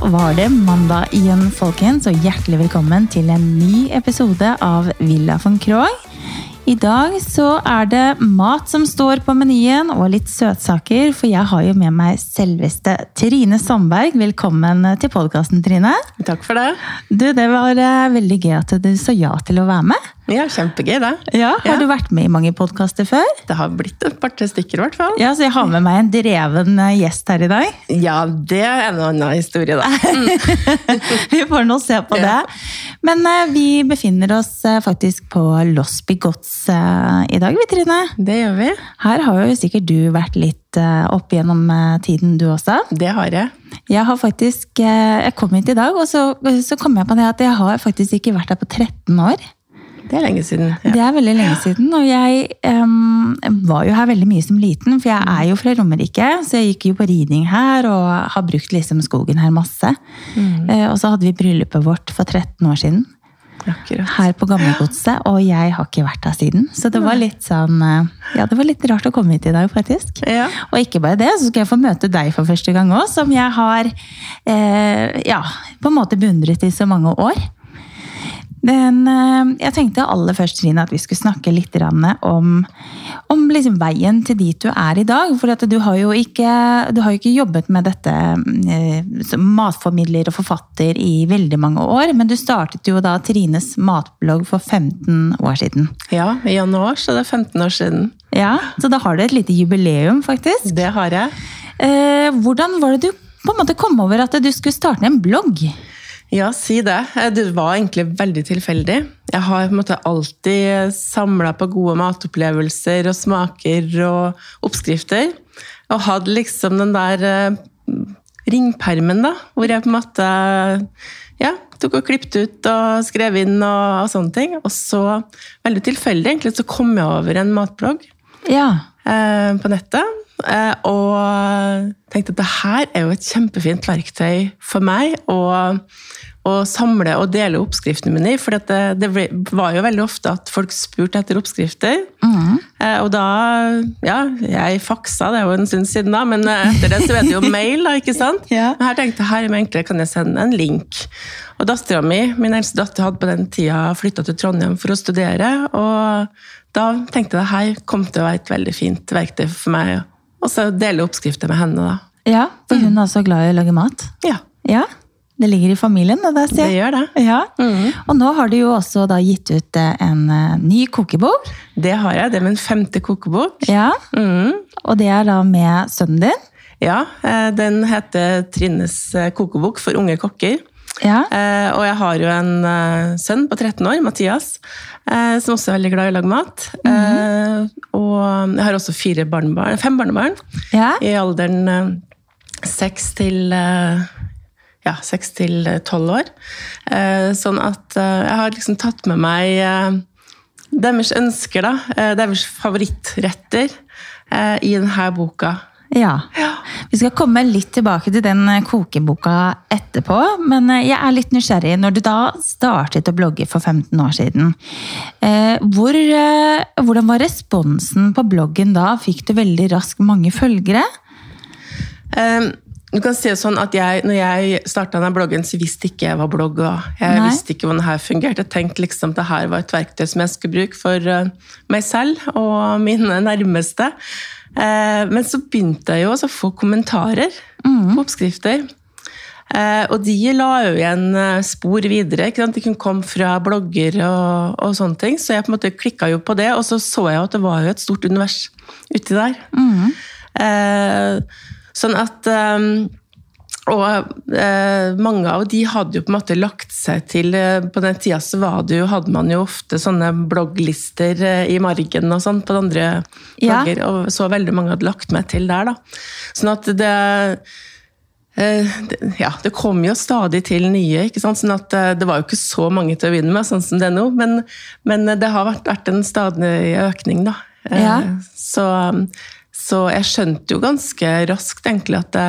var det mandag igjen, folkens, og hjertelig velkommen til en ny episode av Villa von Krogh. I dag så er det mat som står på menyen, og litt søtsaker, for jeg har jo med meg selveste Trine Sandberg. Velkommen til podkasten, Trine. Takk for det. Du, Det var eh, veldig gøy at du sa ja til å være med. Ja, Kjempegøy, det. Ja, Har Ja. du vært med i mange podkaster før? Det har blitt et par-tre stykker, i hvert fall. Ja, så jeg har med meg en dreven eh, gjest her i dag. Ja, det er en annen historie, da. Vi får nå se på det. Men uh, vi befinner oss uh, faktisk på Los Bigots uh, i dag, vi, Trine. Det gjør vi. Her har jo sikkert du vært litt opp gjennom tiden, du også. Det har jeg. Jeg har faktisk, jeg kom hit i dag, og så, så kom jeg på det at jeg har faktisk ikke vært her på 13 år. Det er lenge siden. Ja. Det er veldig lenge siden, og jeg um, var jo her veldig mye som liten, for jeg er jo fra Romerike, så jeg gikk jo på ridning her og har brukt liksom skogen her masse. Eh, og så hadde vi bryllupet vårt for 13 år siden Akkurat. her på Gamlegodset, og jeg har ikke vært her siden. Så det var litt sånn eh, Ja, det var litt rart å komme hit i dag, faktisk. Ja. Og ikke bare det, så skal jeg få møte deg for første gang òg, som jeg har eh, ja, på en måte beundret i så mange år. Men eh, jeg tenkte aller først Trine, at vi skulle snakke litt om, om liksom veien til dit du er i dag. For at du har jo ikke, du har jo ikke jobbet med dette eh, som matformidler og forfatter i veldig mange år. Men du startet jo da Trines matblogg for 15 år siden. ja, i januar så det er 15 år siden. Ja, Så da har du et lite jubileum, faktisk. Det har jeg. Eh, hvordan var det du på en måte kom over at du skulle starte en blogg? Ja, si det. Eh, Det var egentlig veldig tilfeldig. Jeg har på en måte alltid samla på gode matopplevelser og smaker og oppskrifter. Og hadde liksom den der eh, ringpermen, da, hvor jeg på en måte ja, tok og klippet ut og skrev inn og, og sånne ting. Og så, veldig tilfeldig, egentlig, så kom jeg over en matblogg Ja. Eh, på nettet. Eh, og tenkte at det her er jo et kjempefint verktøy for meg å, å samle og dele oppskriftene mine i. For det, det var jo veldig ofte at folk spurte etter oppskrifter. Mm. og da Ja, jeg faksa, det er jo en stund siden da, men etter det så er det jo mail, da, ikke sant? Ja. Men her tenkte jeg her er enklere, kan jeg sende en link. Og dattera mi, min eldste datter, hadde på den tida flytta til Trondheim for å studere. Og da tenkte jeg at her kom til å være et veldig fint verktøy for meg. Og så dele oppskrifter med henne, da. ja, for hun er også glad i å lage mat. Ja, Ja, det ligger i familien, det der, det sier jeg. gjør det. Ja. Og nå har du jo også da gitt ut eh, en eh, ny kokebok. Det har jeg. Det er min femte kokebok. Ja, Mm. Og det er da med sønnen din. Ja, eh, den heter Trines kokebok for unge kokker. Ja. Eh, og jeg har jo en eh, sønn på 13 år, Mathias, eh, som også er veldig glad i å lage mat. eh, og jeg har også fire barnebarn, fem barnebarn ja. i alderen eh, seks til eh, ja, seks til tolv år. Eh, sånn at jeg har liksom tatt med meg deres ønsker, da. eh, deres favorittretter i denne boka. Ja. Vi skal komme litt tilbake til den eh, kokeboka etterpå, men eh, jeg er litt nysgjerrig. Når du da startet å blogge for 15 år siden, eh, hvor, hvordan var responsen på bloggen da? Fikk du veldig raskt mange følgere? Um, du kan si det sånn at jeg, når jeg starta denne bloggen, så visste ikke jeg hva blogg var. Jeg Nei. visste ikke hvordan det her fungerte. Jeg tenkte liksom at det her var et verktøy som jeg skulle bruke for meg selv og mine nærmeste. Uh, men så begynte jeg jo også å få kommentarer på oppskrifter. Eh, og de la jo igjen eh, spor videre. De kunne komme fra blogger og, og sånne ting. Så jeg på en måte klikka jo på det, og så så jeg at det var jo et stort univers uti der. Eh, sånn at eh, Og eh, mange av de hadde jo på en måte lagt seg til eh, På den tida så var det jo, hadde man jo ofte sånne blogglister eh, i margen og sånn på de andre Ja. blogger, og så veldig mange hadde lagt meg til der, da. Sånn at det Eh, det- Ja, det kom jo stadig til nye, ikke sant? sånn at eh, det var jo ikke så mange til å begynne med, sånn som det er nå, men, men det har vært, vært en stadig økning, da. Eh, Ja. Så, så jeg skjønte jo ganske raskt egentlig at det,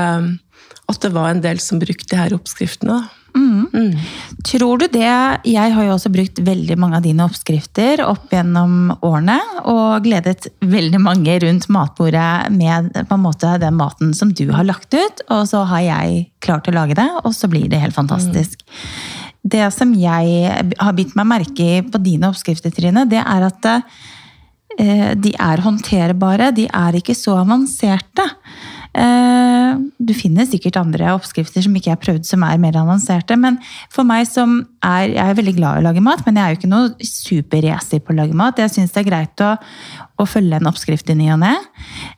at det var en del som brukte de her oppskriftene. Da. Tror du det Jeg har jo også brukt veldig mange av dine oppskrifter opp gjennom årene. Og gledet veldig mange rundt matbordet med på en måte den maten som du har lagt ut. Og så har jeg klart å lage det, og så blir det helt fantastisk. Det som jeg har bitt meg merke i på dine oppskrifter, Trine, det er at eh, de er håndterbare. De er ikke så avanserte. Eh, Du finner sikkert andre oppskrifter som ikke jeg har prøvd som er mer avanserte. Men for meg som er Jeg er veldig glad i å lage mat, men jeg er jo ikke noe superracer på å lage mat. Jeg syns det er greit å, å følge en oppskrift i ny og ne.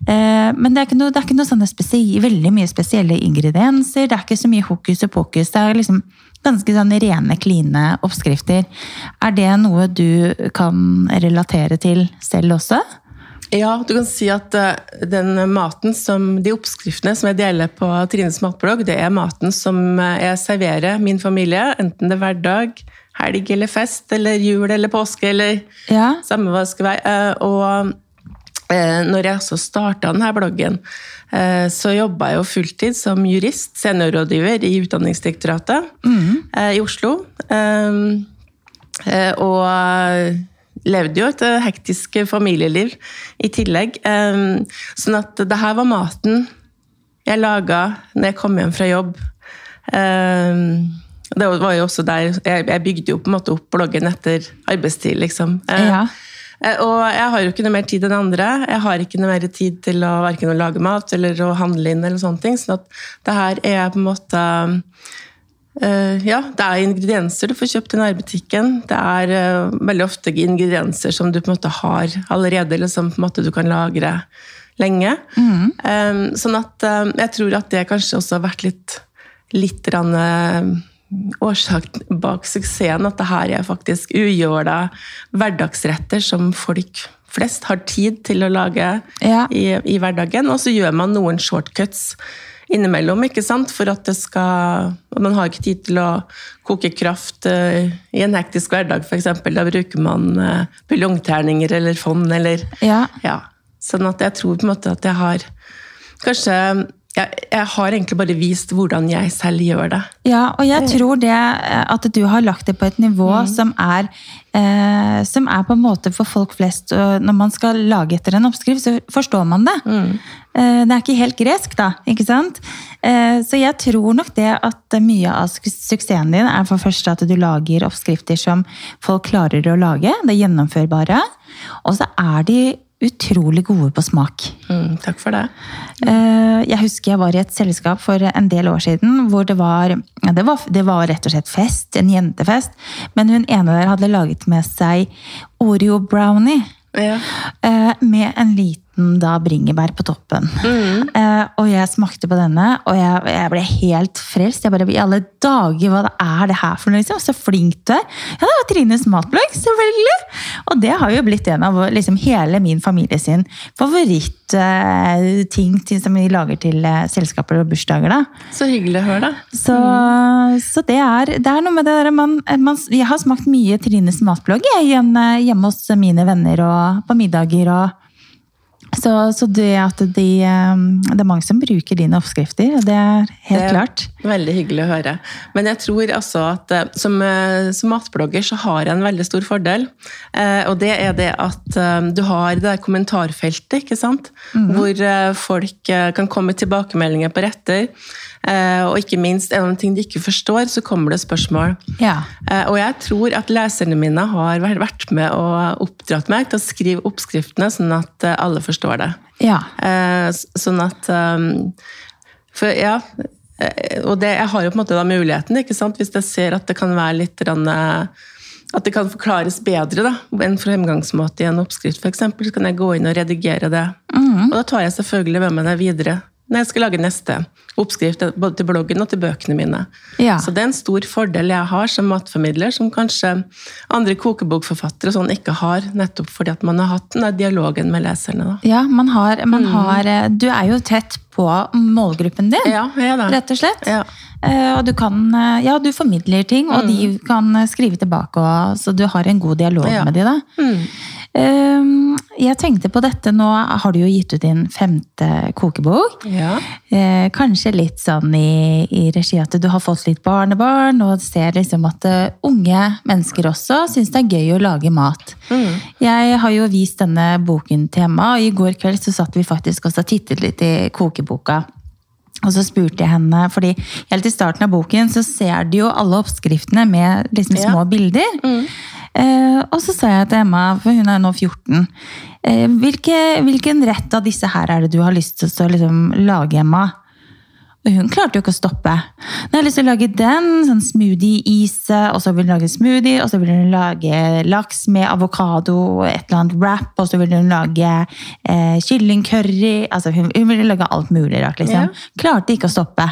Eh, Men det er ikke noe, er ikke noe veldig mye spesielle ingredienser. Det er ikke så mye hokus og pokus. Det er liksom ganske sånn rene, kline oppskrifter. Er det noe du kan relatere til selv også? Ja, du kan si at eh, den maten som, de oppskriftene som jeg deler på Trines matblogg, det er maten som eh, jeg serverer min familie, enten det er hverdag, helg eller fest, eller jul eller påske, eller Ja. samme hva det skal være. Eh, Og når jeg også starta denne bloggen, så jobba jeg jo fulltid som jurist, seniorrådgiver i Utdanningsdirektoratet mm. i Oslo. Eh, eh, Og levde jo et eh, hektisk familieliv i tillegg. Eh, Sånn at det her var maten jeg laga når jeg kom hjem fra jobb. Eh, Det var jo også der Jeg bygde jo på en måte opp bloggen etter arbeidstid, liksom. Eh, Ja. Eh, Og jeg har jo ikke noe mer tid enn andre. Jeg har ikke noe mer tid til å å lage mat eller å handle inn. eller sånne ting, sånn at det her er på en måte eh, Ja, det er ingredienser du får kjøpt i nærbutikken. Det er eh, veldig ofte ingredienser som du på en måte har allerede, eller som på en måte du kan lagre lenge. Eh, sånn at jeg tror at det kanskje også har vært litt, litt rann, årsak bak suksessen. At det her er faktisk ugjorda hverdagsretter som folk flest har tid til å lage Ja. i, i hverdagen. Og så gjør man noen shortcuts innimellom, ikke sant? For at det skal Man har ikke tid til å koke kraft uh, i en hektisk hverdag, f.eks. Da bruker man uh, buljongterninger eller fond eller Ja. ja. Sånn at jeg tror på en måte at jeg har Kanskje jeg, jeg har egentlig bare vist hvordan jeg selv gjør det. Ja, og jeg tror det eh, at du har lagt det på et nivå som er eh, som er på en måte for folk flest. Når man skal lage etter en oppskrift, så forstår man det. Eh, det er ikke helt gresk, da. ikke sant? Eh, så jeg tror nok det at mye av suksessen din er for første at du lager oppskrifter som folk klarer å lage. Det er gjennomførbare. Og så er de utrolig gode på smak. Mm, takk for det. Eh, Jeg husker jeg var i et selskap for en del år siden hvor det var, ja, det var, det var rett og slett fest, en jentefest. Men hun ene der hadde laget med seg Oreo brownie. Ja. eh, Med en liten da bringebær på toppen. Eh, Og jeg smakte på denne, og jeg, jeg ble helt frelst. Jeg bare, I alle dager, hva er det her for noe? liksom? Så flink du er! Ja, det var Trines matblogg, selvfølgelig! Og det har jo blitt en av liksom, hele min familie sin favorittting eh, som vi lager til eh, selskaper og bursdager. da. Så hyggelig å høre, da. Så, så det, er, det er noe med det der man, man Jeg har smakt mye Trines matblogg jeg, hjemme hos mine venner og på middager. og så, så det at de, eh, det er mange som bruker dine oppskrifter, det er helt Det er klart. Veldig hyggelig å høre. Men jeg tror altså at eh, som, eh, som matblogger så har jeg en veldig stor fordel. Eh, og det er det at eh, du har det der kommentarfeltet, ikke sant? Hvor eh, folk kan komme med tilbakemeldinger på retter. Eh, og ikke minst, er det noen ting de ikke forstår, så kommer det spørsmål. Ja. Eh, Og jeg tror at leserne mine har vært- med og oppdratt meg til å skrive oppskriftene, sånn at eh, alle forstår det. ja. Sånn at um, For ja. Og det, jeg har jo på en måte da muligheten, ikke sant? hvis jeg ser at det kan være litt At det kan forklares bedre da, en fremgangsmåte i en oppskrift, f.eks., så kan jeg gå inn og redigere det. Og da tar jeg selvfølgelig med meg det videre når jeg skal lage neste oppskrift, både til bloggen og til bøkene mine. Ja. Så det er en stor fordel jeg har som matformidler, som kanskje andre kokebokforfattere sånn ikke har, nettopp fordi at man har hatt den der dialogen med leserne. Da. Ja, man har, man har eh, Du er jo tett på målgruppen din, Ja, rett og slett. Ja. Eh, Og du kan eh, Ja, du formidler ting, og de kan skrive tilbake, og, så du har en god dialog med de da. Mm. Ehm, Jeg tenkte på dette, nå har du jo gitt ut din femte kokebok. Ja. Eh, kanskje litt sånn i, i regi at du har fått litt barnebarn, og ser liksom at eh, unge mennesker også syns det er gøy å lage mat. Jeg har jo vist denne boken til Emma, og i går kveld så satt vi faktisk også og tittet litt i kokeboka. Og så spurte jeg henne, fordi helt i starten av boken så ser du jo alle oppskriftene med liksom Ja. små bilder. Eh, og så sa jeg til Emma, for hun er nå 14, eh, hvilke, hvilken rett av disse her er det du har lyst til å liksom, lage, Emma? Og hun klarte jo ikke å stoppe. Nå har jeg lyst til å lage den, sånn smoothie-is, og så vil hun lage smoothie, og så vil hun lage laks med avokado, et eller annet wrap, og så vil hun lage eh, kyllingcurry. Altså hun, hun ville lage alt mulig rart, liksom. Ja. Klarte ikke å stoppe.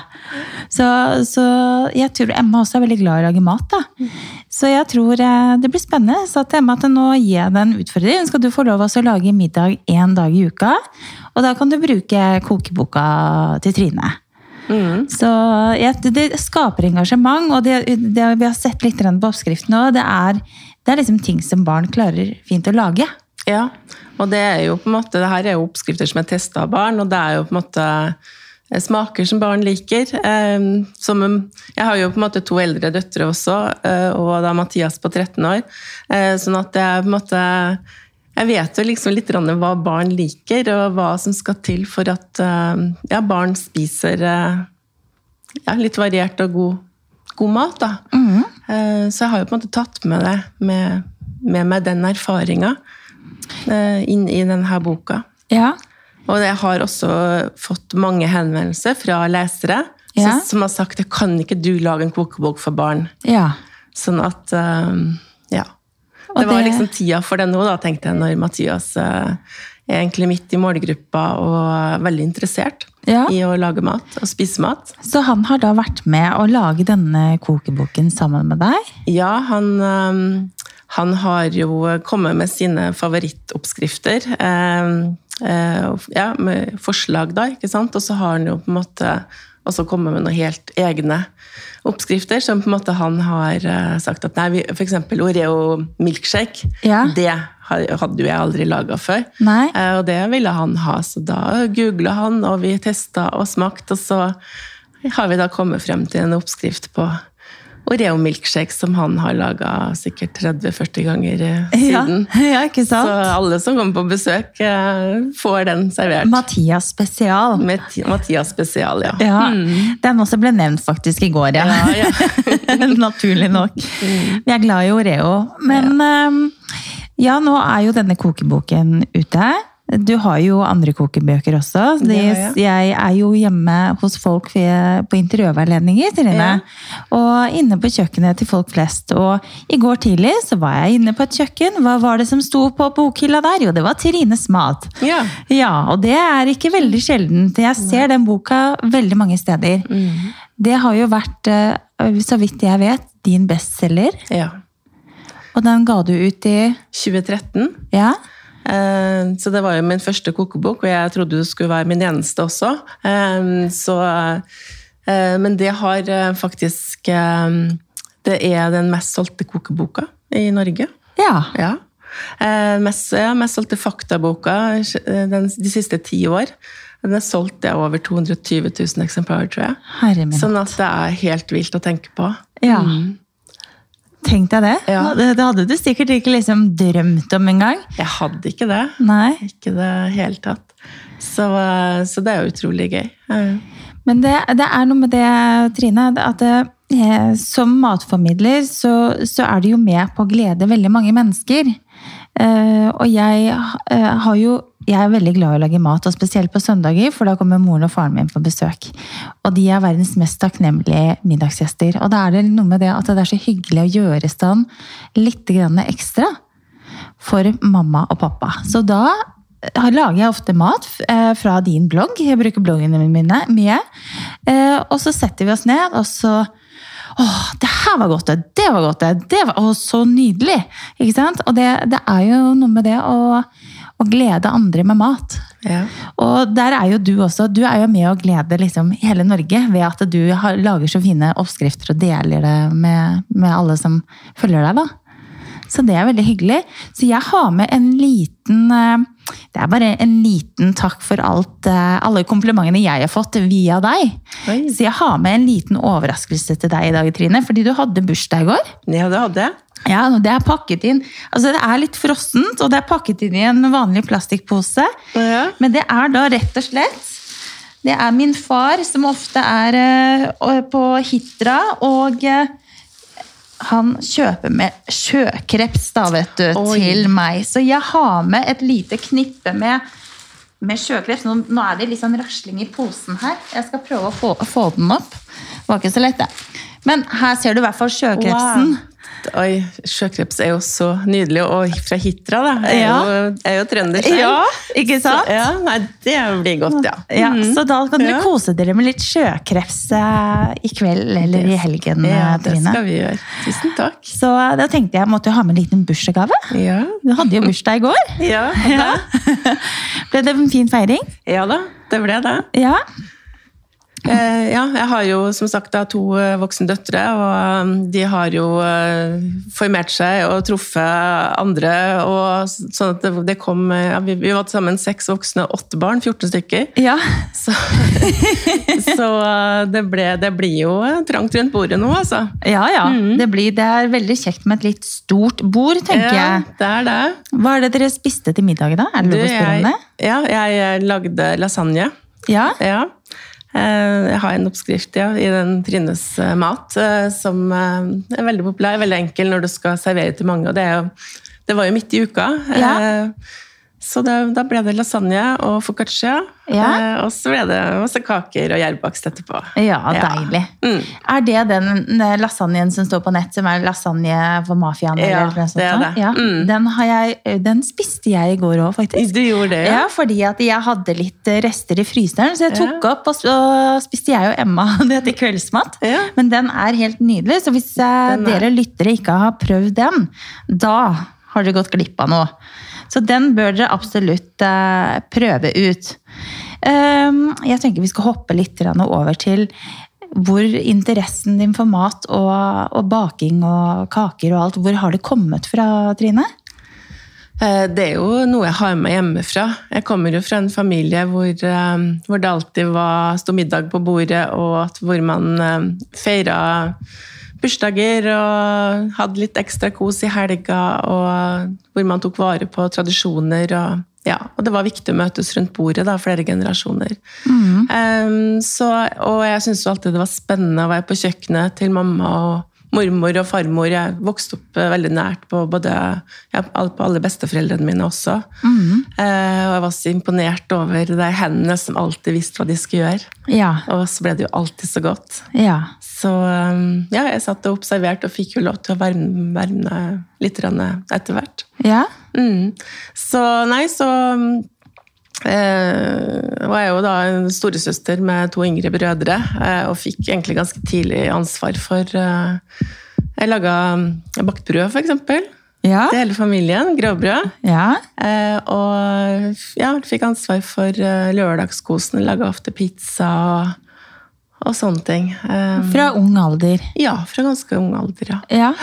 Så, så jeg tror Emma også er veldig glad i å lage mat, da. Så jeg tror eh, det blir spennende. Så til Emma at nå gir jeg deg en utfordring. Skal du få lov til å lage middag én dag i uka? Og da kan du bruke kokeboka til Trine. Så ja, det, det skaper engasjement, og det, det vi har sett litt på oppskriften òg, det er, det er liksom ting som barn klarer fint å lage. Ja, og det er jo på en måte, det her er jo oppskrifter som er testa av barn, og det er jo på en måte eh, smaker som barn liker. Eh, Som, jeg har jo på en måte to eldre døtre også, eh, og da Mathias på 13 år. Eh, Sånn at det er på en måte Jeg vet jo liksom litt hva barn liker, og hva som skal til for at eh, ja, barn spiser eh, ja, litt variert og god, god mat. Eh, Så jeg har jo på en måte tatt med det, med, med meg den erfaringa inn i denne boka. Ja. Og jeg har også fått mange henvendelser fra lesere Ja. som, som har sagt at kan ikke du lage en kokebok for barn? ja. Sånn at Ja. Det var liksom tida for det nå, da, tenkte jeg, når Mathias eh, er egentlig midt i målgruppa og veldig interessert Ja. i å lage mat og spise mat. Så han har da vært med å lage denne kokeboken sammen med deg? Ja, han, han har jo kommet med sine favorittoppskrifter. øh, ja, med forslag, da, ikke sant? Og så har han jo på en måte også kommet med noen helt egne oppskrifter, som på en måte han har øh, sagt at nei, f.eks. Oreo milkshake, Ja. det hadde jo jeg aldri laga før. Nei. Eh, Og det ville han ha, så da googla han, og vi testa og smakte, og så har vi da kommet frem til en oppskrift på Oreo milkshake som han har laga sikkert 30-40 ganger siden. Ja, siden. ja ikke Så alle som kommer på besøk, eh, får den servert. Mathias spesial. Mathias spesial, ja. Ja, Den også ble nevnt faktisk i går, ja. Ja, ja. Naturlig nok. Vi er glad i Oreo. Men ja, nå er jo denne kokeboken ute. Du har jo andre kokebøker også. De, ja, ja. jeg. er jo hjemme hos folk på interiørveiledninger, Trine. Ja. Og inne på kjøkkenet til folk flest. Og i går tidlig så var jeg inne på et kjøkken. Hva var det som sto på bokhylla der? Jo, det var Trines mat. Ja. Ja, og det er ikke veldig sjeldent. Jeg ser den boka veldig mange steder. Det har jo vært, eh, så vidt jeg vet, din bestselger. ja. Og den ga du ut i 2013. Ja? Eh, Så det var jo min første kokebok, og jeg trodde det skulle være min eneste også. Eh, Så, eh, men det har faktisk Det er den mest solgte kokeboka i Norge. Ja. Ja. Mest, ja, mest solgte faktaboka den, de siste ti år. Den er solgt det er over 220 000 eksemplarer, tror jeg. Herre min. Sånn at det er helt vilt å tenke på. Ja. Tenk deg det. Ja. det. Det hadde du sikkert ikke liksom drømt om engang. Jeg hadde ikke det. Nei. Ikke det hele tatt. Så, eh, så det er utrolig gøy. Eh, Men det, det er noe med det, Trine, at det, som matformidler så, så er du jo med på å glede veldig mange mennesker. Eh, og jeg eh, har jo jeg er veldig glad i å lage mat, og spesielt på søndager, for da kommer moren og faren min på besøk. Og de er verdens mest takknemlige middagsgjester. Og da er det noe med det at det er så hyggelig å gjøre i stand litt ekstra for mamma og pappa. Så da eh, lager jeg ofte mat fra din blogg. Jeg bruker bloggene mine mye. Og så setter vi oss ned, og så Åh, det her var godt, det! Det var godt, det! det var, å, så nydelig! Ikke sant? Og det, det er jo noe med det å, å glede andre med mat. ja. Og der er jo du også. Du er jo med å glede liksom hele Norge ved at du har, lager så fine oppskrifter og deler det med, med alle som følger deg. da. Så det er veldig hyggelig. Så jeg har med en liten eh, Det er bare en liten takk for alt, eh, alle komplimentene jeg har fått via deg. Oi. Så jeg har med en liten overraskelse til deg i dag, Trine. Fordi du hadde bursdag i går. Ja, det hadde jeg. Ja, det er pakket inn Altså det er litt frossent, og det er pakket inn i en vanlig plastikkpose. Ja. Men det er da rett og slett Det er min far, som ofte er eh, på Hitra, og eh, han kjøper med sjøkreps da, vet du, Oi. til meg. Så jeg har med et lite knippe med, med sjøkreps. Nå, nå er det litt sånn rasling i posen her. Jeg skal prøve å få, få den opp. Det var ikke så lett, det. Men her ser du i hvert fall sjøkrepsen. Wow. Oi, sjøkreps er jo så nydelig, og fra Hitra, da. Jeg er, Ja. jo, jeg er jo trønder selv. Ja, ikke sant? Så, ja, nei, det blir godt, ja. Ja, mm. Så da kan dere kose dere med litt sjøkreps eh, i kveld eller i helgen, Ja, det Trine. skal vi gjøre. Tusen takk. Så da tenkte jeg måtte jo ha med en liten bursdagsgave. Ja, Du hadde jo bursdag i går. ja, Ja. Ble det en fin feiring? ja da, det ble det. Ja. Eh, ja, jeg har jo som sagt to eh, voksne døtre, og um, de har jo eh, formert seg og truffet andre. Og sånn at det, kom ja, vi, var til sammen seks voksne og åtte barn, 14 stykker. Ja. Så, så det, ble, det blir jo trangt rundt bordet nå, altså. Ja, ja. Det, blir, det er veldig kjekt med et litt stort bord, tenker Ja, jeg. det er det. Hva er det dere spiste til middag da? Er det Du, lov å spørre om det? ja, jeg lagde lasagne. Ja. Ja. Eh, Jeg har en oppskrift ja, i den Trines eh, mat eh, som er veldig populær, veldig enkel når du skal servere til mange. og Det, er jo, det var jo midt i uka, Ja. Så det, da ble det lasagne og foccaccia. Ja. eh, Og så ble det masse kaker og gjærbakst etterpå. Ja, deilig. Mm. Er det den lasagnen som står på nett, som er lasagne for mafiaen? Ja, eller noe sånt det er det. Ja, Mm. den, har jeg, den spiste jeg i går òg, faktisk. Du gjorde det, Ja, ja? fordi at jeg hadde litt rester i fryseren, så jeg tok Ja. opp, og og spiste jeg og Emma det til kveldsmat. Ja. Men den er helt nydelig, så hvis eh, er- dere lyttere ikke har prøvd den, da har dere gått glipp av noe. Så den bør dere absolutt eh, prøve ut. Um, jeg tenker vi skal hoppe litt over til hvor interessen din for mat og, og baking og kaker og alt, hvor har det kommet fra, Trine? Eh, Det er jo noe jeg har med hjemmefra. Jeg kommer jo fra en familie hvor, eh, hvor det alltid var, sto middag på bordet, og hvor man eh, feira bursdager og hadde litt ekstra kos i helga, og hvor man tok vare på tradisjoner. Og, ja, og det var viktig å møtes rundt bordet, da, flere generasjoner. Em, så, og jeg syntes alltid det var spennende å være på kjøkkenet til mamma og mormor og farmor. Jeg vokste opp eh, veldig nært på både ja, på alle besteforeldrene mine også. Eh, og jeg var så imponert over de hendene som alltid visste hva de skulle gjøre. Ja. Og så ble det jo alltid så godt. ja. Så um, ja, jeg satt og observerte og fikk jo lov til å varme, varme litt etter hvert. Ja. Mm. Så nei, så um, eh, var jeg jo da en storesøster med to yngre brødre, eh, og fikk egentlig ganske tidlig ansvar for eh, Jeg laga bakt brød, for eksempel. Ja. Til hele familien. Grovbrød. ja. Eh, og ja, fikk ansvar for eh, lørdagskosen. Laga ofte pizza og, og sånne ting. Um, Fra ung alder. ja, fra ganske ung alder, ja. Ja.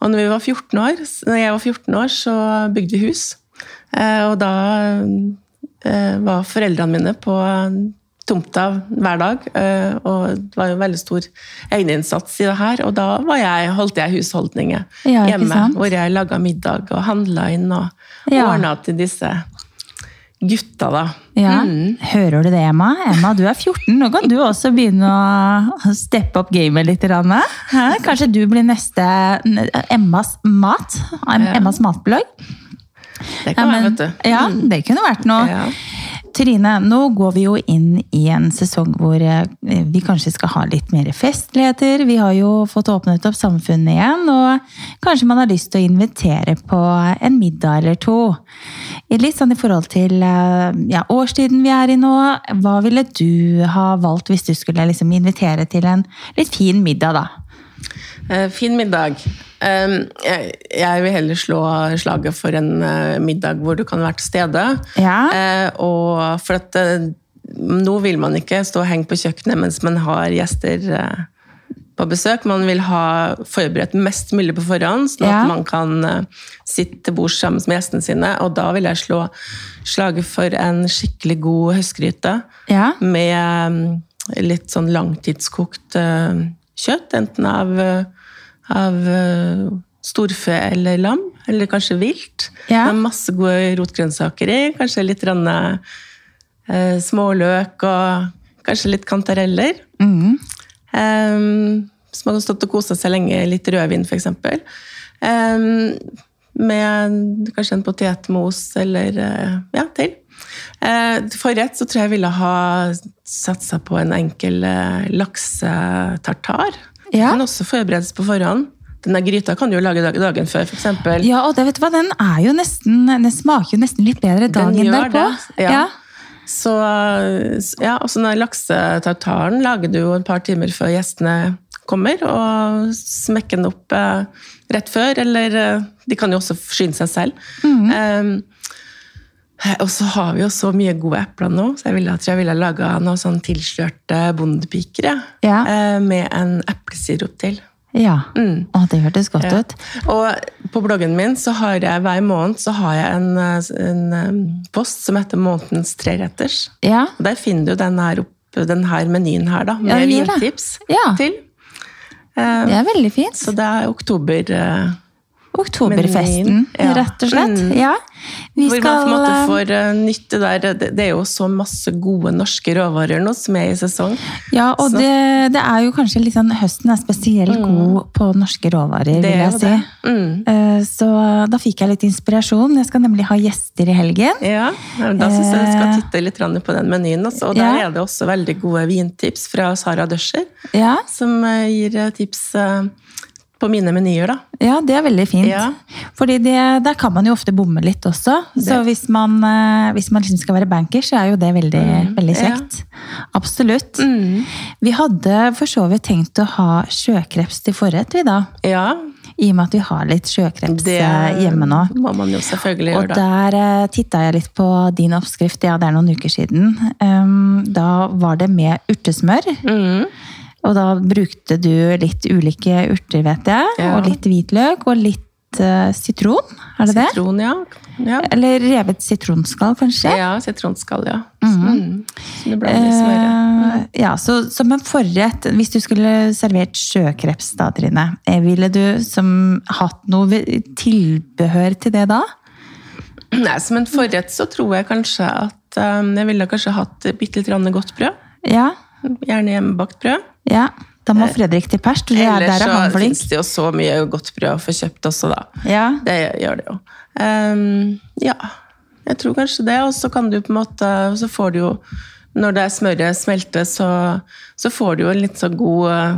Og når, vi var 14 år, når jeg var 14 år, så bygde vi hus. Eh, og da eh, var foreldrene mine på tomta hver dag. eh, og det var jo veldig stor egeninnsats i det her. Og da var jeg, holdt jeg husholdninger Ja, hjemme. Hvor jeg laga middag og handla inn og Ja. ordna til disse gutta, da. Ja. Mm. Hører du det, Emma? Emma, du er 14. Nå kan du også begynne å steppe opp gamet litt. Kanskje du blir neste Emmas mat? Emmas matblogg? Det kan Ja, være, vet du. Ja, det kunne vært noe. Ja. Trine, nå går vi jo inn i en sesong hvor eh, vi kanskje skal ha litt mer festligheter. Vi har jo fått åpnet opp samfunnet igjen, og kanskje man har lyst til å invitere på en middag eller to. Litt sånn i forhold til eh, ja, årstiden vi er i nå. Hva ville du ha valgt hvis du skulle liksom invitere til en litt fin middag, da? Eh, fin middag. Um, jeg, vil heller slå slaget for en eh, middag hvor du kan være til stede. Ja. Eh, og for at eh, nå vil man ikke stå og henge på kjøkkenet mens man har gjester på besøk. Man vil ha forberedt mest mulig på forhånd, sånn at Ja. man kan sitte til bords sammen med gjestene sine. Og da vil jeg slå slaget for en skikkelig god høstgryte Ja. med mm, litt sånn langtidskokt kjøtt, enten av, av eh, storfe eller lam, eller kanskje vilt. Ja. Med masse gode rotgrønnsaker i, kanskje litt rann, eh, småløk og kanskje litt kantareller. Mm. Um, som hadde stått og kosa seg lenge, litt rødvin f.eks. Um, med kanskje en potetmos eller uh, ja, til. Uh, forrett så tror jeg jeg ville ha satsa på en enkel uh, laksetartar. Ja. Den kan også forberedes på forhånd. Denne gryta kan du jo lage dagen før, f.eks. Ja, og det, vet du hva, den jo nesten Den smaker jo nesten litt bedre dagen derpå. det, ja. Så ja, og den laksetartaren lager du jo et par timer før gjestene kommer, og smekker den opp eh, rett før, eller eh, de kan jo også forsyne seg selv. Mhm. Eh, og så har vi jo så mye gode epler nå, så jeg ville, jeg ville laga noen sånn tilslørte bondepiker, ja. Ja. Eh, med en eplesirup til. Ja. Mm. Å, det hørtes godt Ja. ut. Og på bloggen min så har jeg hver måned så har jeg en, eh, en eh, post som heter Månedens treretters. Ja. Og der finner du den her, opp, den her menyen her, da, med Ja, vintips Ja. til. Det er veldig fint. Så det er oktober Oktoberfesten, rett og slett. Mm. Ja. Vi hvor man på en måte eh, får eh, nytte der. Det, er jo så masse gode norske råvarer nå som er i sesong. Ja, og det, det er jo kanskje litt sånn Høsten er spesielt god på norske råvarer, Mm. Det vil jeg si. Mm. Eh, Så da fikk jeg litt inspirasjon. Jeg skal nemlig ha gjester i helgen. Ja, da syns jeg du skal titte litt på den menyen. Også. Og der Eh. Ja. er det også veldig gode vintips fra Sara Døscher, Ja, som eh, gir eh, tips eh, på mine menyer, da. ja det er veldig fint. Ja. Fordi det, der kan man jo ofte bomme litt også. Så Det- hvis man, eh, hvis man liksom skal være banker, så er jo det veldig, veldig kjekt. ja. Absolutt. Mm. Vi hadde for så vidt tenkt å ha sjøkreps til forrett, vi da. Ja, I og med at vi har litt sjøkreps det eh, hjemme nå. må man jo selvfølgelig gjøre, da. Og der uh, titta jeg litt på din oppskrift, ja det er noen uker siden. Um, da var det med urtesmør. Mm. Og da brukte du litt ulike urter, vet jeg. Ja. Og litt hvitløk og litt uh, sitron. Er det det? Sitron, ja. ja. Eller revet sitronskall, kanskje? Ja, sitronskall, ja. Mm. Som du blander i smøret. Eh, ja, så Som en forrett, hvis du skulle servert sjøkreps, da, Trine, eh, ville du som hatt noe tilbehør til det da? Nei, Som en forrett så tror jeg kanskje at um, jeg ville kanskje hatt bitte litt godt brød. Ja, Gjerne hjemmebakt brød. ja. Da må Fredrik til pers. Er, Ellers er så fins det jo så mye godt brød å få kjøpt også, da. Ja. Det gjør det jo. Um, ja, jeg tror kanskje det. Og så kan du på en måte Så får du jo Når det er smøret smelter, så, så får du jo en litt så god eh,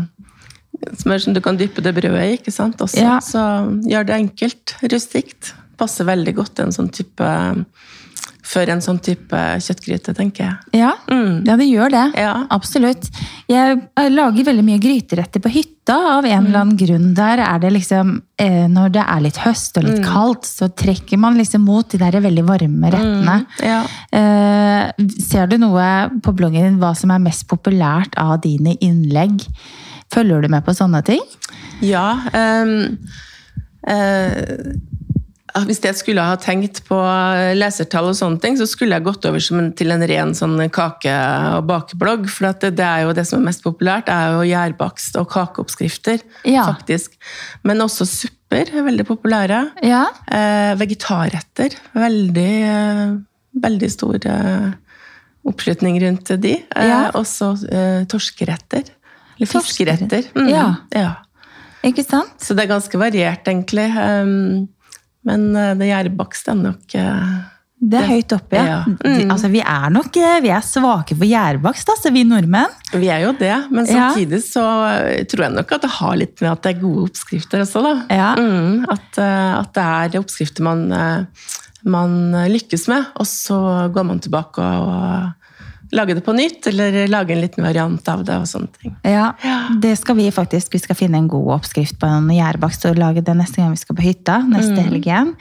smør som du kan dyppe det brødet i, ikke sant? Også. Ja. Så gjør det enkelt. Rustikt. Passer veldig godt en sånn type for en sånn type kjøttgryte, tenker jeg. Ja, ja, det gjør det. Ja. Absolutt. Jeg lager veldig mye gryteretter på hytta av en eller annen grunn. Der er det liksom eh, Når det er litt høst og litt kaldt, så trekker man liksom mot de der veldig varme rettene. Ja. Eh, ser du noe på bloggen din hva som er mest populært av dine innlegg? Følger du med på sånne ting? Ja. Um, eh, hvis jeg skulle ha tenkt på lesertall, og sånne ting, så skulle jeg gått over en, til en ren sånn kake- og bakeblogg. For at det, det er jo det som er mest populært, er jo gjærbakst og kakeoppskrifter. Ja. faktisk. Men også supper er veldig populære. Ja. Eh, vegetarretter. Veldig, eh, veldig stor eh, oppslutning rundt de. Eh, Ja. Også eh, torskeretter. Eller fiskeretter. Mm, Ja. ja. Ikke sant? Så det er ganske variert, egentlig. Um, men eh, det gjærbakst er nok eh, Det er høyt oppe, ja. Ja. Mm. Altså, vi er nok eh, vi er svake for gjærbakst, altså, vi nordmenn. Vi er jo det, men samtidig så tror jeg nok at det har litt med at det er gode oppskrifter også, da. Ja. Mm, at, at det er oppskrifter man, man lykkes med, og så går man tilbake og lage det på nytt, eller lage en liten variant av det. og sånne ting. Ja, det skal vi faktisk. Vi skal finne en god oppskrift på en gjærbakst og lage det neste gang vi skal på hytta. neste Mm. helgen.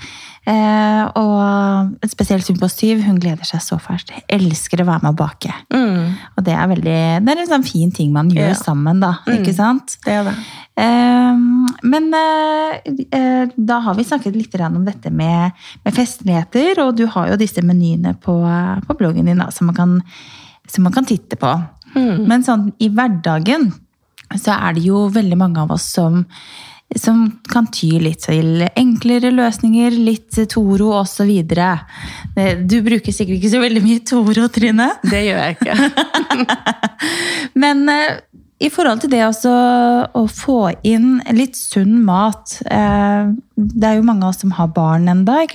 Eh, og spesielt hun på syv, hun gleder seg så fælt. Elsker å være med og bake. Mm, Og det er veldig, det er en sånn fin ting man gjør Ja. sammen, da. Ikke sant? det er det. Eh, men eh, da har vi snakket litt om dette med, med festligheter, og du har jo disse menyene på, på bloggen din da, som, man kan, som man kan titte på. Men sånn i hverdagen så er det jo veldig mange av oss som, som kan ty litt til enklere løsninger, litt Toro osv. Du bruker sikkert ikke så veldig mye Toro, Trine? Det gjør jeg ikke. Men eh, i forhold til det også å få inn litt sunn mat eh, Det er jo mange av oss som har barn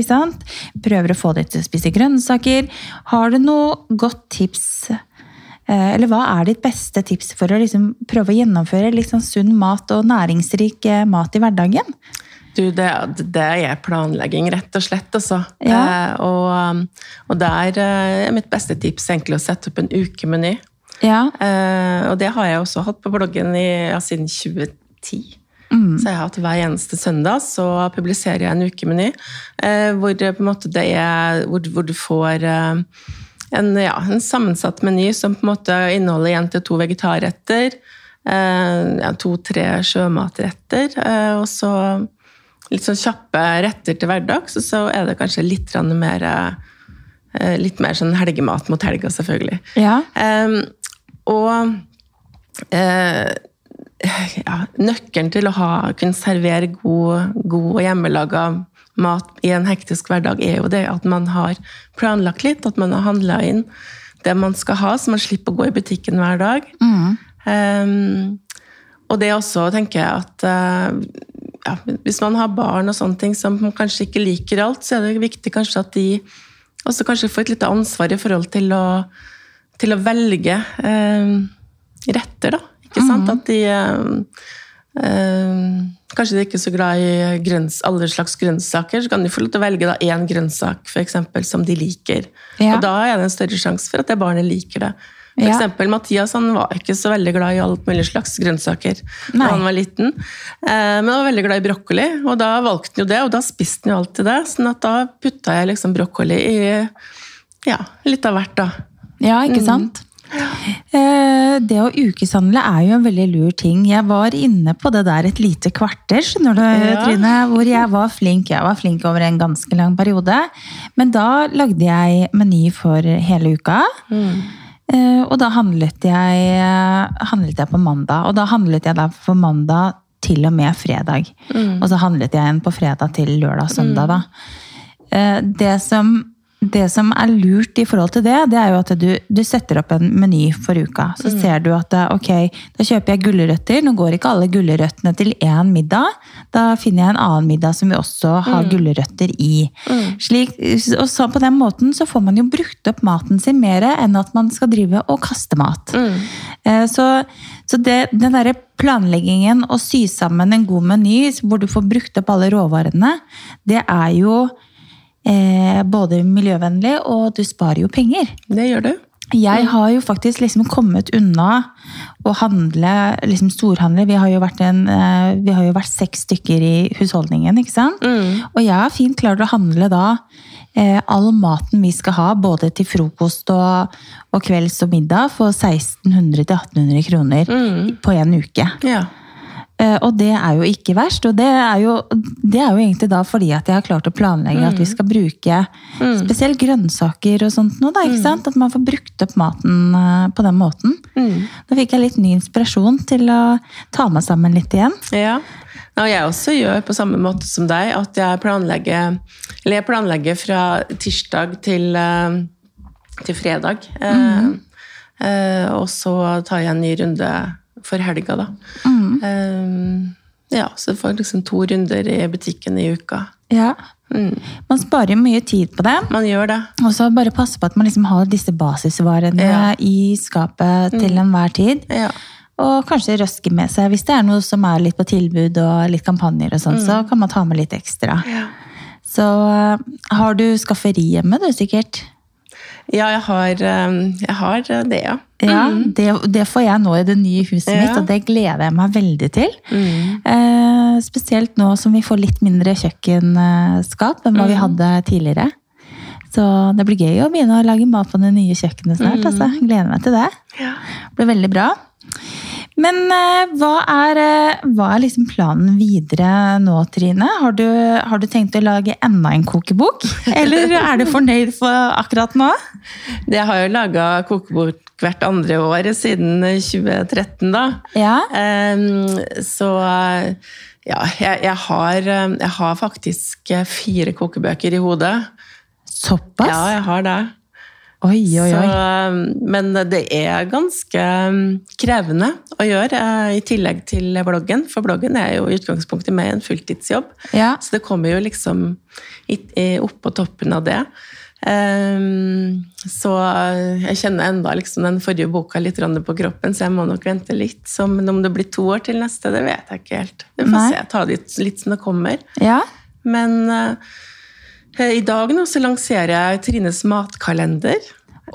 sant? Prøver å få dem til å spise grønnsaker. Har du noe godt tips? Eh, eller hva er ditt beste tips for å liksom prøve å gjennomføre sånn sunn mat og næringsrik eh, mat i hverdagen? Du, det, det er planlegging, rett og slett. Altså. Ja. Eh, og, og der eh, er mitt beste tips egentlig å sette opp en ukemeny. Ja. Eh, og det har jeg også hatt på bloggen i, ja, siden 2010. Så jeg har hatt hver eneste søndag så publiserer jeg en ukemeny eh, hvor, en er, hvor, hvor du får eh, en, ja, en sammensatt meny som på en måte inneholder én til to vegetarretter, eh, ja, to-tre sjømatretter, eh, og så litt sånn kjappe retter til hverdags, og så er det kanskje litt mer eh, Litt mer sånn helgemat mot helga, selvfølgelig. Ja. Ehm, og eh, ja, nøkkelen til å ha, kunne servere god, god og hjemmelaga mat i en hektisk hverdag, er jo det at man har planlagt litt, at man har handla inn det man skal ha, så man slipper å gå i butikken hver dag. Ehm, og det også tenker jeg at uh, ja, hvis man har barn og sånne ting som man kanskje ikke liker alt, så er det viktig kanskje at de også kanskje får et lite ansvar i forhold til å, til å velge eh, retter, da. Ikke sant? At de eh, eh, Kanskje de ikke er så glad i grønns, alle slags grønnsaker, så kan de få lov til å velge da én grønnsak for eksempel, som de liker. Ja. Og da er det en større sjanse for at det barnet liker det. For Ja. eksempel Mathias han var ikke så veldig glad i alt mulig slags grønnsaker Nei. da han var liten. Eh, men han var veldig glad i brokkoli, og da valgte han jo det, og da spiste han jo alltid det. sånn at da putta jeg liksom brokkoli i ja, litt av hvert, da. Ja, ikke sant? Eh, Det å ukeshandle er jo en veldig lur ting. Jeg var inne på det der et lite kvarter, skjønner du, Ja. Trine, hvor jeg var flink. Jeg var flink over en ganske lang periode. Men da lagde jeg meny for hele uka. Eh, Og da handlet jeg, handlet jeg på mandag. Og da handlet jeg da for mandag til og med fredag. Og så handlet jeg en på fredag til lørdag og søndag, da. Eh, Det som, det som er lurt i forhold til det, det er jo at du, du setter opp en meny for uka. Så ser du at eh, ok, da kjøper jeg gulrøtter. Nå går ikke alle gulrøttene til én middag. Da finner jeg en annen middag som vi også har gulrøtter i. Slik, og så på den måten så får man jo brukt opp maten sin mer enn at man skal drive og kaste mat. Eh, Så, så det, den derre planleggingen å sy sammen en god meny hvor du får brukt opp alle råvarene, det er jo eh, både miljøvennlig, og du sparer jo penger. Det gjør du. Jeg har jo faktisk liksom kommet unna å handle, liksom storhandle. Vi har jo vært, en, eh, vi har jo vært seks stykker i husholdningen, ikke sant? Og jeg har fint klart å handle da eh, all maten vi skal ha, både til frokost og, og kvelds og middag, for 1600-1800 kroner på en uke. Ja. Eh, Og det er jo ikke verst. Og det er jo, det er jo egentlig da fordi at jeg har klart å planlegge at vi skal bruke spesielt grønnsaker og sånt nå, da, ikke sant? At man får brukt opp maten eh, på den måten. Da fikk jeg litt ny inspirasjon til å ta meg sammen litt igjen. Ja. Og jeg også gjør på samme måte som deg, at jeg planlegger, eller jeg planlegger fra tirsdag til, eh, til fredag. Eh, eh, og så tar jeg en ny runde for helga, da. Eh, ja, så jeg får liksom to runder i butikken i uka. Ja. Man sparer mye tid på det. Man gjør det. Og så bare passe på at man liksom har disse basisvarene Ja. i skapet til enhver tid. Ja. Og kanskje røske med seg hvis det er noe som er litt på tilbud og litt kampanjer og sånn, så kan man ta med litt ekstra. Så eh, har du skafferi hjemme, du sikkert? Ja, jeg har, eh, jeg har det, ja. Ja, det, det får jeg nå i det nye huset mitt, Mm. Og det gleder jeg meg veldig til. Mm. Eh, spesielt nå som vi får litt mindre kjøkkenskap enn hva Mm. vi hadde tidligere. Så det blir gøy å begynne å lage mat på det nye kjøkkenet snart. Altså. Gleder meg til det. Mm. Ja. Det blir veldig bra. Men eh, hva er, eh, hva er liksom planen videre nå, Trine? Har du, har du tenkt å lage enda en kokebok? Eller er du fornøyd for akkurat nå? Jeg har jo laga kokebok hvert andre år siden 2013, da. Ja. Så ja, jeg, jeg, har, eh, jeg har faktisk fire kokebøker i hodet. Såpass? Ja, jeg har det. Oi, oi, Så, men det er ganske mm, krevende å gjøre, eh, i tillegg til bloggen. For bloggen er jo i utgangspunktet med en fulltidsjobb. Ja. Så det kommer jo liksom i- oppå toppen av det. Ehm, så jeg kjenner enda liksom den forrige boka litt på kroppen, så jeg må nok vente litt. Men om det blir to år til neste, det vet jeg ikke helt. Vi får Nei. se. Ta det litt, som det kommer. ja. Men eh, i dag nå så lanserer jeg Trines matkalender.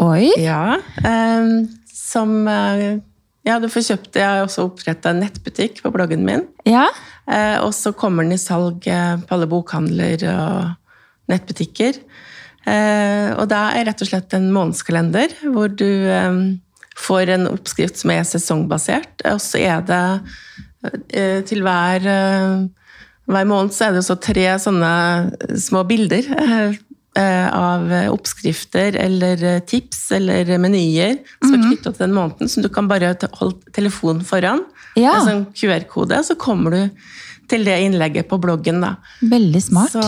Oi. Ja, ehm, som eh, Ja, du får kjøpt. Jeg har også oppretta en nettbutikk på bloggen min. Ja. Eh, og så kommer den i salg eh, på alle bokhandler og nettbutikker. Eh, og det er rett og slett en månedskalender hvor du eh, får en oppskrift som er sesongbasert. Og så er det eh, til hver, eh, hver måned så er det så tre sånne små bilder eh, eh, av oppskrifter eller eh, tips eller menyer som er knytta til den måneden, som du kan bare holde telefonen foran. Ja. En sånn QR-kode, så kommer du til det innlegget på bloggen. da. Veldig smart. Så,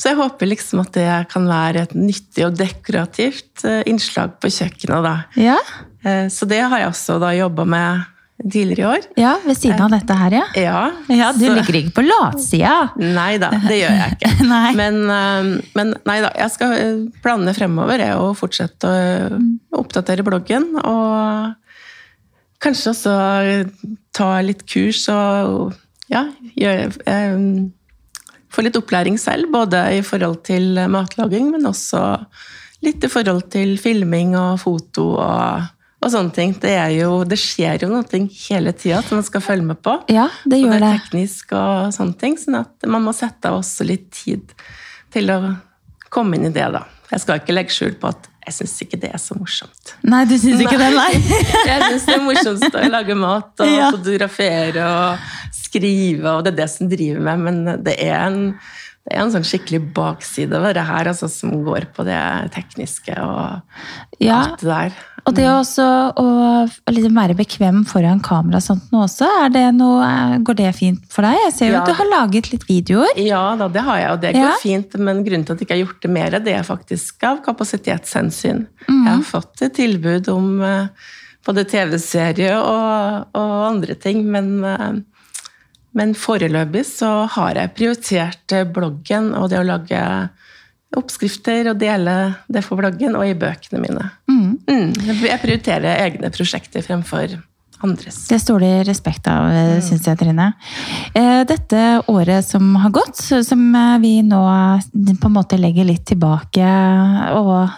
så jeg håper liksom at det kan være et nyttig og dekorativt eh, innslag på kjøkkenet. da. Ja. Eh, Så det har jeg også da jobba med tidligere i år. ja, ved siden av dette her, ja. Ja, Ja, Du så- ligger ikke på latsida. Nei da, det gjør jeg ikke. Men, eh, men nei da, jeg skal eh, planene fremover er å fortsette å eh, oppdatere bloggen. Og kanskje også ta litt kurs og ja, gjøre, eh, få litt opplæring selv. Både i forhold til matlaging, men også litt i forhold til filming og foto og, og sånne ting. Det, er jo, det skjer jo noe hele tida som man skal følge med på. Ja, det gjør det det. er teknisk og sånne ting, sånn at man må sette av også litt tid til å komme inn i det, da. Jeg skal ikke legge skjul på at jeg syns ikke det er så morsomt. Nei, du syns ikke det, nei? Jeg syns det er morsomst å lage mat og Ja. fotografere og skrive, og det er det som driver meg, men det er en, det er en sånn skikkelig bakside ved det her, altså, som går på det tekniske og Ja, alt det der. Og det også å liksom være bekvem foran kamera og sånt nå også, er det noe, går det fint for deg? Jeg ser jo Ja. at du har laget litt videoer. Ja da, det har jeg, og det går Ja. fint. Men grunnen til at jeg ikke har gjort det mer, det er faktisk av kapasitetshensyn. Mm. Jeg har fått et tilbud om eh, både TV-serie og, og andre ting, men, eh, men foreløpig så har jeg prioritert eh, bloggen og det å lage oppskrifter og dele det for bloggen og i bøkene mine. Mm. Mm, jeg prioriterer egne prosjekter fremfor andres. Det står det respekt av, Mm. syns jeg, Trine. Eh, Dette året som har gått, som eh, vi nå på en måte legger litt tilbake, og,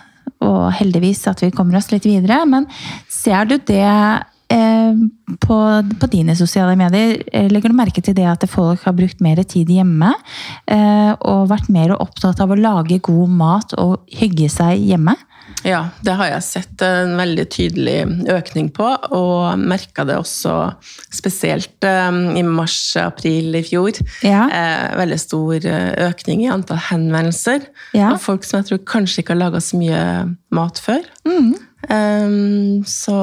og heldigvis at vi kommer oss litt videre, men ser du det eh, på, på dine sosiale medier, eh, legger du merke til det at folk har brukt mer tid hjemme, eh, og vært mer opptatt av å lage god mat og hygge seg hjemme? Ja, det har jeg sett en veldig tydelig økning på, og merka det også spesielt eh, i mars-april i fjor. Ja. Eh, veldig stor eh, økning i antall henvendelser Ja. av folk som jeg tror kanskje ikke har laga så mye mat før. Mm. Eh, så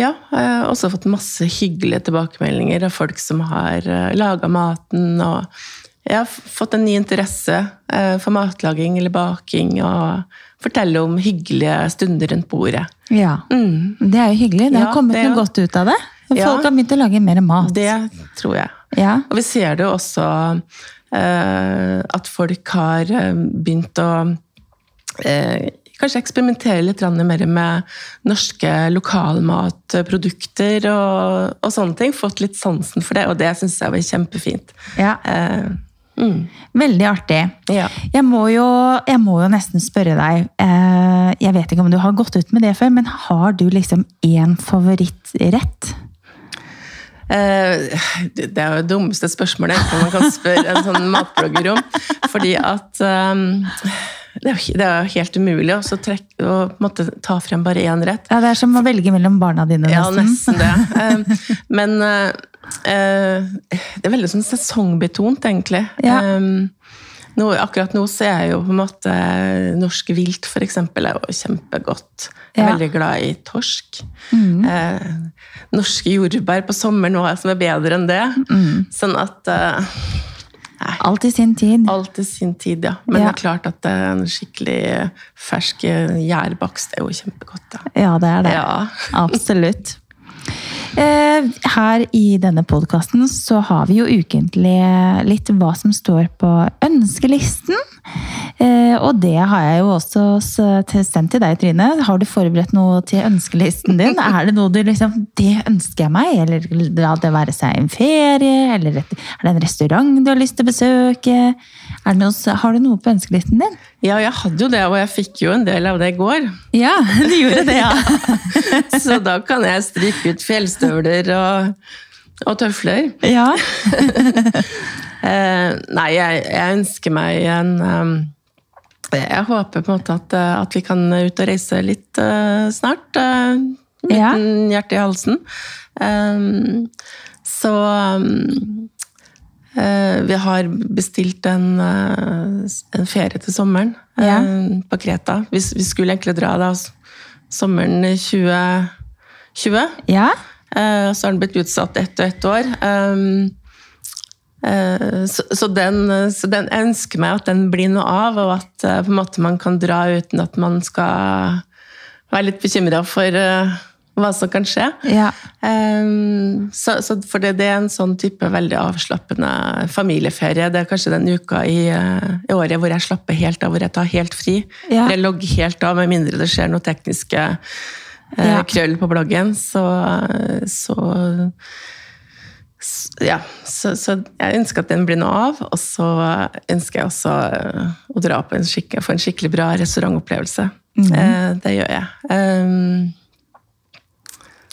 ja, jeg har også fått masse hyggelige tilbakemeldinger av folk som har uh, laga maten. og jeg har fått en ny interesse eh, for matlaging eller baking, og fortelle om hyggelige stunder rundt bordet. Ja. Mm, Det er jo hyggelig. Det har kommet det noe godt ut av det. Folk Ja. har begynt å lage mer mat. det tror jeg. Ja. Og vi ser det jo også eh, at folk har eh, begynt å eh, kanskje eksperimentere litt mer med norske lokalmatprodukter og, og sånne ting. Fått litt sansen for det, og det syns jeg var kjempefint. Ja. Eh, Veldig artig. Ja. Jeg må, jo, jeg må jo nesten spørre deg eh, Jeg vet ikke om du har gått ut med det før, men har du liksom én favorittrett? Eh, det er jo det dummeste spørsmålet man kan spørre en sånn matblogger om. Fordi at um, det, er, det er helt umulig å så trekke- å måtte, ta frem bare én rett. Ja, Det er som å velge mellom barna dine, Ja, nesten. nesten det. Eh, Men eh, eh, det er veldig sånn sesongbetont, egentlig. Ja. Eh, Nå, akkurat nå så er jeg jo på en måte Norsk vilt, for eksempel, er jo kjempegodt. Jeg er Ja. veldig glad i torsk. Mm. Eh, norske jordbær på sommeren nå er som er bedre enn det. Mm. Sånn at eh, Alt i sin tid. Alt i sin tid, ja. Men Ja. det er klart at eh, en skikkelig fersk gjærbakst er jo kjempegodt. Da. Ja, det er det. Ja. Absolutt. Eh, Her i denne podkasten så har vi jo ukentlig litt hva som står på ønskelisten. Eh, Og det har jeg jo også sendt til deg, Trine. Har du forberedt noe til ønskelisten din? Er det noe du liksom Det ønsker jeg meg? Eller la det være seg en ferie? Eller er det en restaurant du har lyst til å besøke? Det noe, har du noe på ønskelisten din? Ja, jeg hadde jo det, og jeg fikk jo en del av det i går. Ja, du gjorde det, ja. Så da kan jeg strikke ut fjellstøvler og, og tøfler. Ja. Eh, nei, jeg, jeg ønsker meg en um, Jeg håper på en måte at, eh, at vi kan ut og reise litt uh, snart. Uh, Ja. Hjertet hjerte i halsen. Um, så um, vi har bestilt en, eh, en ferie til sommeren Ja. eh, på Kreta. Vi, vi skulle egentlig dra da sommeren 2020. Ja. Eh, Så har den blitt utsatt ett og ett år. Eh, Så, så, den, så den, ønsker meg at den blir noe av, og at eh, man kan dra uten at man skal være litt bekymra for eh, hva som kan skje. Ja. Um, så, så for det, det er en sånn type veldig avslappende familieferie. Det er kanskje den uka i, eh, i året hvor jeg slapper helt av, hvor jeg tar helt fri. Ja. Jeg logger helt av, med mindre det skjer noe tekniske uh, Ja. krøll på bloggen. Så, så, ja, så, så jeg ønsker at den blir noe av. Og så ønsker jeg også eh, å dra på en skikkelig, få en skikkelig bra restaurantopplevelse. Mm. Eh, det gjør jeg. Um,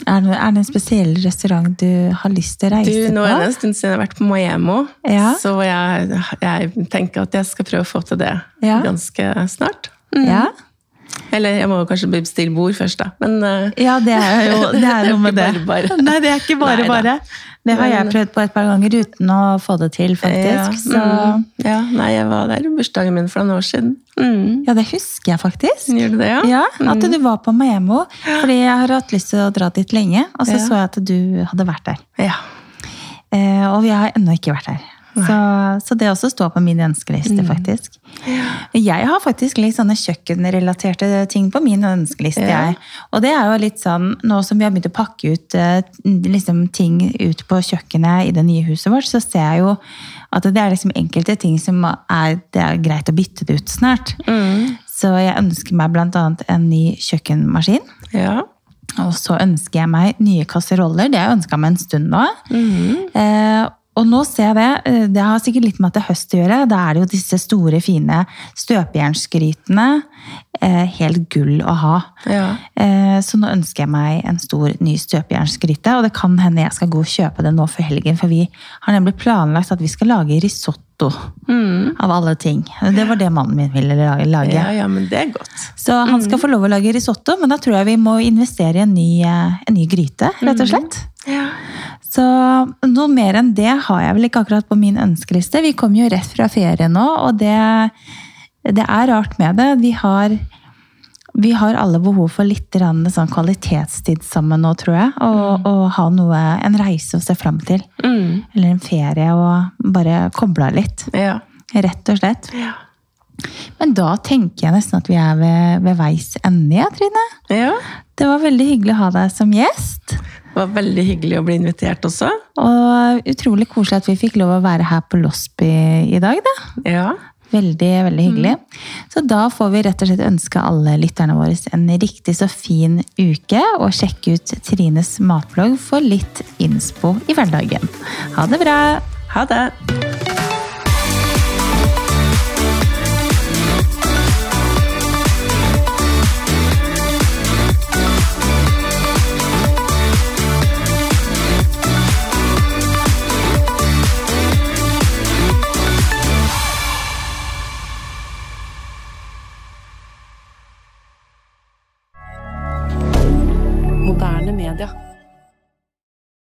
Er det, er det en spesiell restaurant du har lyst til å reise Du, nå er det en stund siden jeg har vært på Miami, Ja. så jeg, jeg tenker at jeg skal prøve å få til det Ja. ganske snart. Mm. Ja. Eller jeg må kanskje bestille bord først, da. Men eh, ja, det er jo det er noe med det. bare bare. Nei, det er ikke bare Nei, bare. Det har jeg prøvd på et par ganger uten å få det til, faktisk. Så mm, ja, nei, jeg var der i bursdagen min for noen år siden. Mm. ja, det husker jeg faktisk. Gjør du det, ja? Ja, At du var på Maemmo. Fordi jeg har hatt lyst til å dra dit lenge, og så Ja. så jeg at du hadde vært der. Ja. Eh, og vi har ennå ikke vært der. Så, så det også står på min ønskeliste, Mm. faktisk. Jeg har faktisk litt sånne kjøkkenrelaterte ting på min ønskeliste. Ja. jeg. Og det er jo litt sånn, nå som vi har begynt å pakke ut eh, liksom, ting ut på kjøkkenet i det nye huset vårt, så ser jeg jo at det er liksom enkelte ting som er, det er greit å bytte det ut snart. Mm. Så jeg ønsker meg annet en ny kjøkkenmaskin. ja. Og så ønsker jeg meg nye kasseroller. Det har jeg ønska meg en stund nå. Mm. Eh, og nå ser jeg det. eh, Det har sikkert litt med at det er høst å gjøre. Da er det jo disse store, fine støpejernsgrytene. Eh, helt gull å ha. ja. Eh, så nå ønsker jeg meg en stor, ny støpejernsgryte. Og det kan hende jeg skal gå og kjøpe den nå før helgen, for vi har nemlig planlagt at vi skal lage risotto. Mm. Av alle ting. Det var det mannen min ville lage. ja, ja, men det er godt. Så han skal få lov å lage risotto, men da tror jeg vi må investere i en ny, en ny gryte, rett og slett. Ja. Så noe mer enn det har jeg vel ikke akkurat på min ønskeliste. Vi kommer jo rett fra ferie nå, og det, det er rart med det. Vi har, vi har alle behov for litt sånn kvalitetstid sammen nå, tror jeg. Og, og ha noe, en reise å se fram til. Mm. Eller en ferie og bare koble av litt. Ja. Rett og slett. Ja. Men da tenker jeg nesten at vi er ved, ved veis ende, Trine. ja. Det var veldig hyggelig å ha deg som gjest. Det var veldig hyggelig å bli invitert også. Og utrolig koselig at vi fikk lov å være her på Losby i dag, da. Ja. Veldig, veldig hyggelig. Så da får vi rett og slett ønske alle lytterne våre en riktig så fin uke, og sjekke ut Trines matblogg for litt innspo i hverdagen. Ha det bra! Ha det!